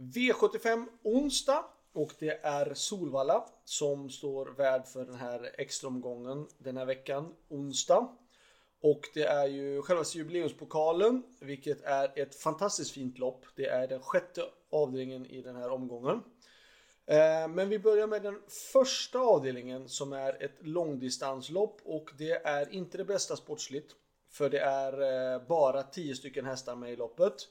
V75 onsdag och det är Solvalla som står värd för den här extra omgången den här veckan, onsdag. Och det är ju själva jubileumspokalen, vilket är ett fantastiskt fint lopp. Det är den sjätte avdelningen i den här omgången. Eh, men vi börjar med den första avdelningen som är ett långdistanslopp och det är inte det bästa sportsligt. För det är eh, bara 10 stycken hästar med i loppet.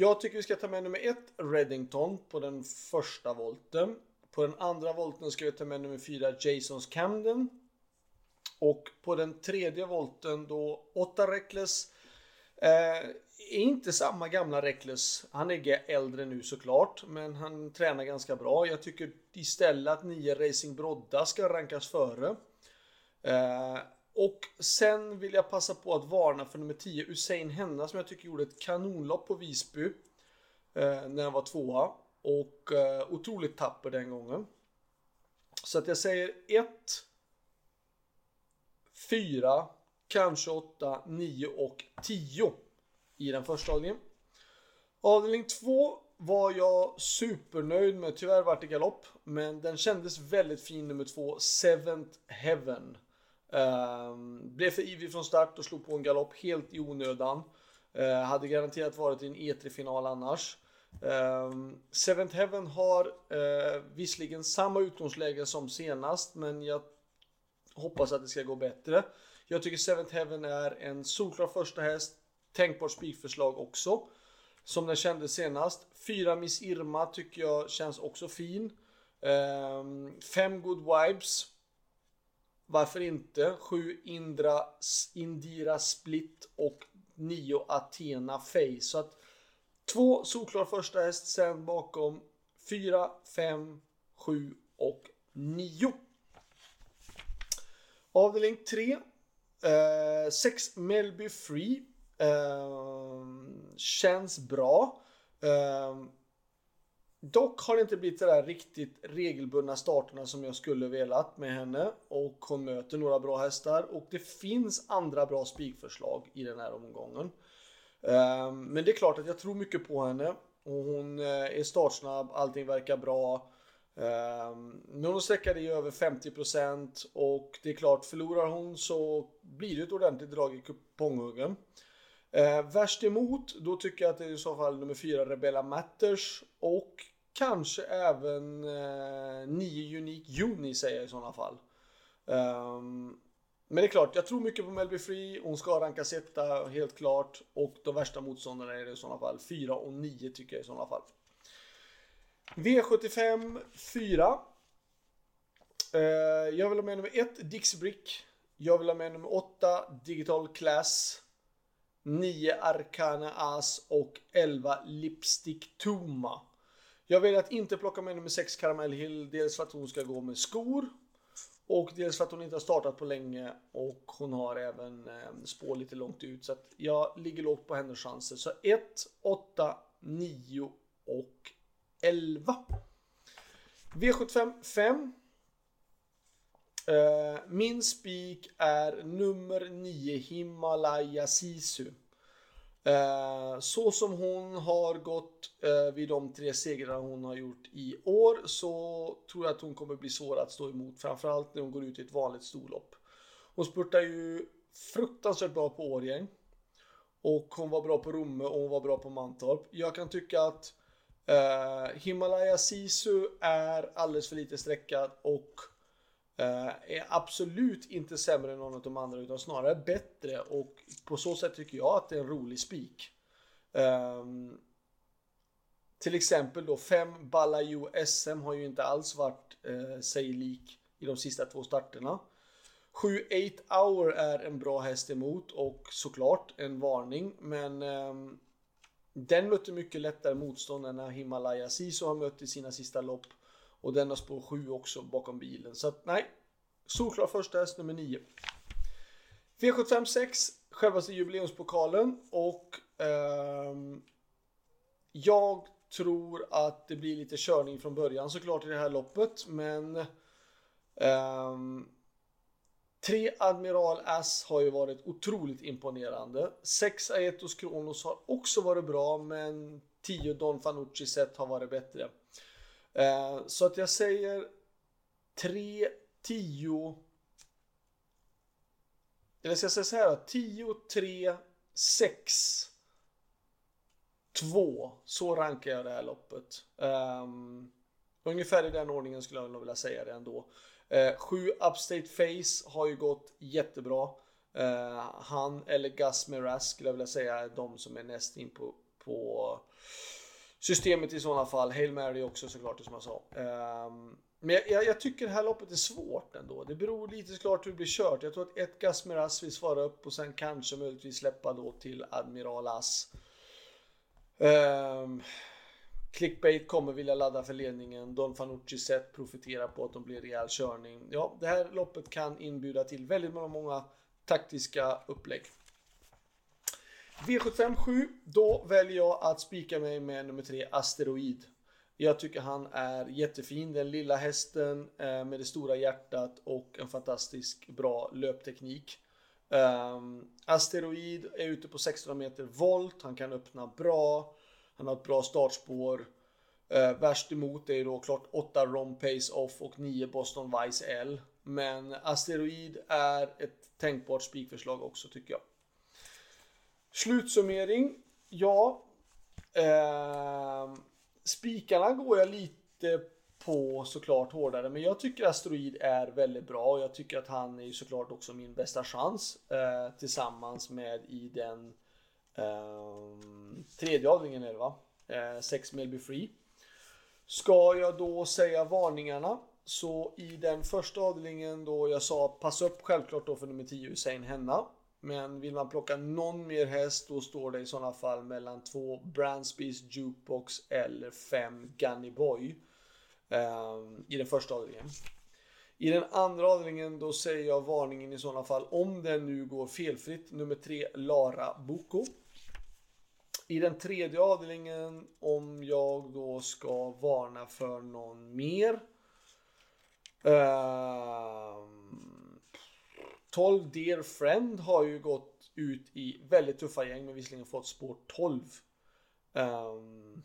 Jag tycker vi ska ta med nummer ett Reddington på den första volten. På den andra volten ska vi ta med nummer fyra Jasons Camden. Och på den tredje volten då 8 Reckless. Eh, är inte samma gamla Reckless. Han är äldre nu såklart, men han tränar ganska bra. Jag tycker istället att 9 Racing Brodda ska rankas före. Eh, och sen vill jag passa på att varna för nummer 10 Usain Henna som jag tycker gjorde ett kanonlopp på Visby. Eh, när han var tvåa. Och eh, otroligt tapper den gången. Så att jag säger 1 4 kanske 8, 9 och 10 i den första avdelningen. Avdelning 2 var jag supernöjd med. Tyvärr vart det galopp, men den kändes väldigt fin nummer 2, Seventh Heaven. Um, blev för ivrig från start och slog på en galopp helt i onödan. Uh, hade garanterat varit i en E3-final annars. Um, Seventh Heaven har uh, visserligen samma utgångsläge som senast, men jag hoppas att det ska gå bättre. Jag tycker Seventh Heaven är en solklar första häst. Tänkbart spikförslag också. Som den kändes senast. Fyra Miss Irma tycker jag känns också fin. Um, fem Good Vibes varför inte? 7 Indra, Indira Split och 9 Athena Face. Så att två solklar första häst, sen bakom 4, 5, 7 och 9. Avdelning 3. 6 eh, Melby Free. Eh, känns bra. Eh, Dock har det inte blivit de där riktigt regelbundna starterna som jag skulle velat med henne och hon möter några bra hästar och det finns andra bra spikförslag i den här omgången. Ehm, men det är klart att jag tror mycket på henne och hon eh, är startsnabb, allting verkar bra. Ehm, men hon sträckade i över 50% och det är klart, förlorar hon så blir det ett ordentligt drag i kuponghuggen. Eh, värst emot, då tycker jag att det är i så fall nummer 4 Rebella Matters och kanske även eh, 9 Unique Juni säger jag i sådana fall. Um, men det är klart, jag tror mycket på Melby Free. Hon ska rankas etta helt klart. Och de värsta motståndarna är det i sådana fall 4 och 9 tycker jag i sådana fall. V75 4. Uh, jag vill ha med nummer 1 Dixbrick. Jag vill ha med nummer 8 Digital Class. 9 Arcana As och 11 Lipstick Tuma. Jag väljer att inte plocka med nummer 6 Caramel Hill, dels för att hon ska gå med skor och dels för att hon inte har startat på länge och hon har även eh, spår lite långt ut så att jag ligger lågt på hennes chanser. Så 1, 8, 9 och 11. V75 5. Eh, min spik är nummer 9 Himalaya Sisu. Uh, så som hon har gått uh, vid de tre segrarna hon har gjort i år så tror jag att hon kommer bli svår att stå emot. Framförallt när hon går ut i ett vanligt storlopp. Hon spurtar ju fruktansvärt bra på Årjäng. Och hon var bra på Romme och hon var bra på Mantorp. Jag kan tycka att Himalaya Sisu är alldeles för lite sträckad och Eh, är absolut inte sämre än någon av de andra utan snarare bättre och på så sätt tycker jag att det är en rolig spik. Um, till exempel då 5 Balayo SM har ju inte alls varit eh, sig lik i de sista två starterna. 7 8 Hour är en bra häst emot och såklart en varning men um, den mötte mycket lättare motstånd än Himalaya Siso har mött i sina sista lopp. Och den har spår 7 också bakom bilen. Så att nej, solklar första häst nummer 9. V75 6, självaste jubileumspokalen och ehm, jag tror att det blir lite körning från början såklart i det här loppet men eh, Tre Admiral S har ju varit otroligt imponerande. 6 Aetos Kronos har också varit bra men 10 Don Fanucci set har varit bättre. Eh, så att jag säger 3, 10. Eller ska jag säga så här 10, 3, 6, 2. Så rankar jag det här loppet. Um, ungefär i den ordningen skulle jag nog vilja säga det ändå. Eh, 7 uh, Upstate Face har ju gått jättebra. Uh, han eller Gus Miraz skulle jag vilja säga är de som är näst in på, på systemet i sådana fall. Hail Mary också såklart som jag sa. Um, men jag, jag, jag, tycker det här loppet är svårt ändå. Det beror lite såklart hur det blir kört. Jag tror att ett Gus vill svara upp och sen kanske möjligtvis släppa då till Admiral As. Um, Clickbait kommer vilja ladda för ledningen. Don Fanucci sett profiterar på att de blir rejäl körning. Ja, det här loppet kan inbjuda till väldigt många, många taktiska upplägg. V75 7, då väljer jag att spika mig med nummer 3 Asteroid. Jag tycker han är jättefin, den lilla hästen eh, med det stora hjärtat och en fantastisk bra löpteknik. Um, Asteroid är ute på 16 meter volt, han kan öppna bra, han har ett bra startspår. Uh, värst emot är då klart 8 Rom Pace Off och 9 Boston Vice L. Men Asteroid är ett tänkbart spikförslag också tycker jag. Slutsummering. Ja. Eh, spikarna går jag lite på såklart hårdare. Men jag tycker Asteroid är väldigt bra och jag tycker att han är ju såklart också min bästa chans. Eh, tillsammans med i den eh, tredje avdelningen är det va? Eh, 6 Melby Free. Ska jag då säga varningarna så i den första avdelningen då jag sa pass upp självklart då för nummer 10 Hussein Henna. Men vill man plocka någon mer häst då står det i sådana fall mellan två Bransbys Jukebox eller fem Gunny Boy. Eh, I den första avdelningen. I den andra avdelningen då säger jag varningen i sådana fall om den nu går felfritt. Nummer tre Lara Boko. I den tredje avdelningen om jag då ska varna för någon mer. Eh, 12 Dear Friend har ju gått ut i väldigt tuffa gäng men visserligen fått spår 12. Um, ehm,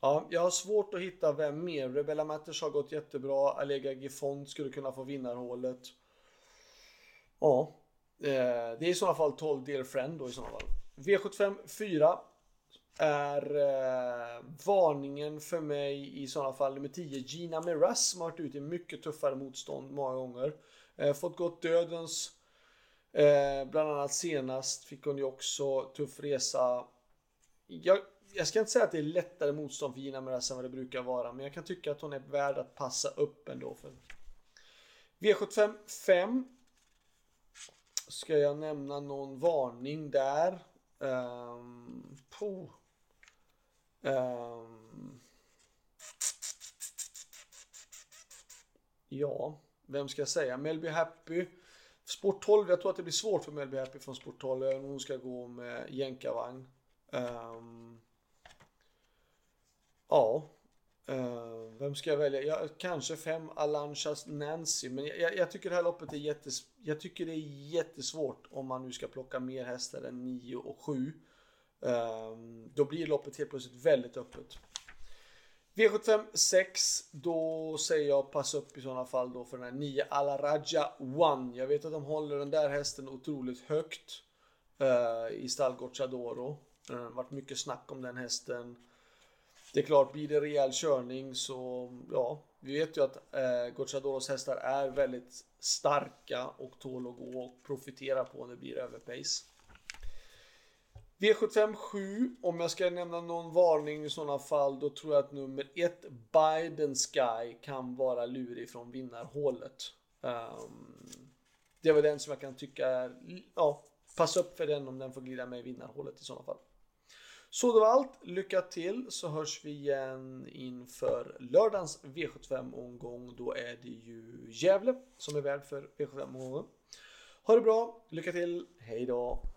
Ja, jag har svårt att hitta vem mer. Rebella Matters har gått jättebra. Allega Gifond skulle kunna få vinnarhålet. Ja, uh, det är i sådana fall 12 Dear Friend då i sådana fall. V75 4 är eh, varningen för mig i sådana fall nummer 10 Gina Miraz som har varit ute i mycket tuffare motstånd många gånger. Eh, fått gått dödens eh, bland annat senast fick hon ju också tuff resa. Jag jag ska inte säga att det är lättare motstånd för Gina Miraz än vad det brukar vara, men jag kan tycka att hon är värd att passa upp ändå. För V75 5 ska jag nämna någon varning där. Um, um, ja, vem ska jag säga? Melby Happy. Sport 12, jag tror att det blir svårt för Melby Happy från Sport 12. Hon ska gå med jänkarvagn. Um, Ja. Uh, vem ska jag välja? Jag, kanske fem Alanchas Nancy. Men jag, jag, tycker det här loppet är jättes, jag tycker det är jättesvårt om man nu ska plocka mer hästar än 9 och 7. Um, ehm, då blir loppet helt plötsligt väldigt öppet. V75 6, då säger jag pass upp i sådana fall då för den här 9 Alaraja One. Jag vet att de håller den där hästen otroligt högt eh, i stall Gocciadoro. Det har varit mycket snack om den hästen. Det är klart, blir det rejäl körning så ja, vi vet ju att eh, Gocciadoros hästar är väldigt starka och tål att gå och profitera på när det blir överpace. V75 7, om jag ska nämna någon varning i sådana fall, då tror jag att nummer 1 Biden Sky kan vara lurig från vinnarhålet. Um, det var den som jag kan tycka är, ja, passa upp för den om den får glida med i vinnarhålet i sådana fall. Så det var allt. Lycka till så hörs vi igen inför lördagens V75-omgång. Då är det ju Gävle som är värd för V75-omgången. Ha det bra, lycka till, hej då!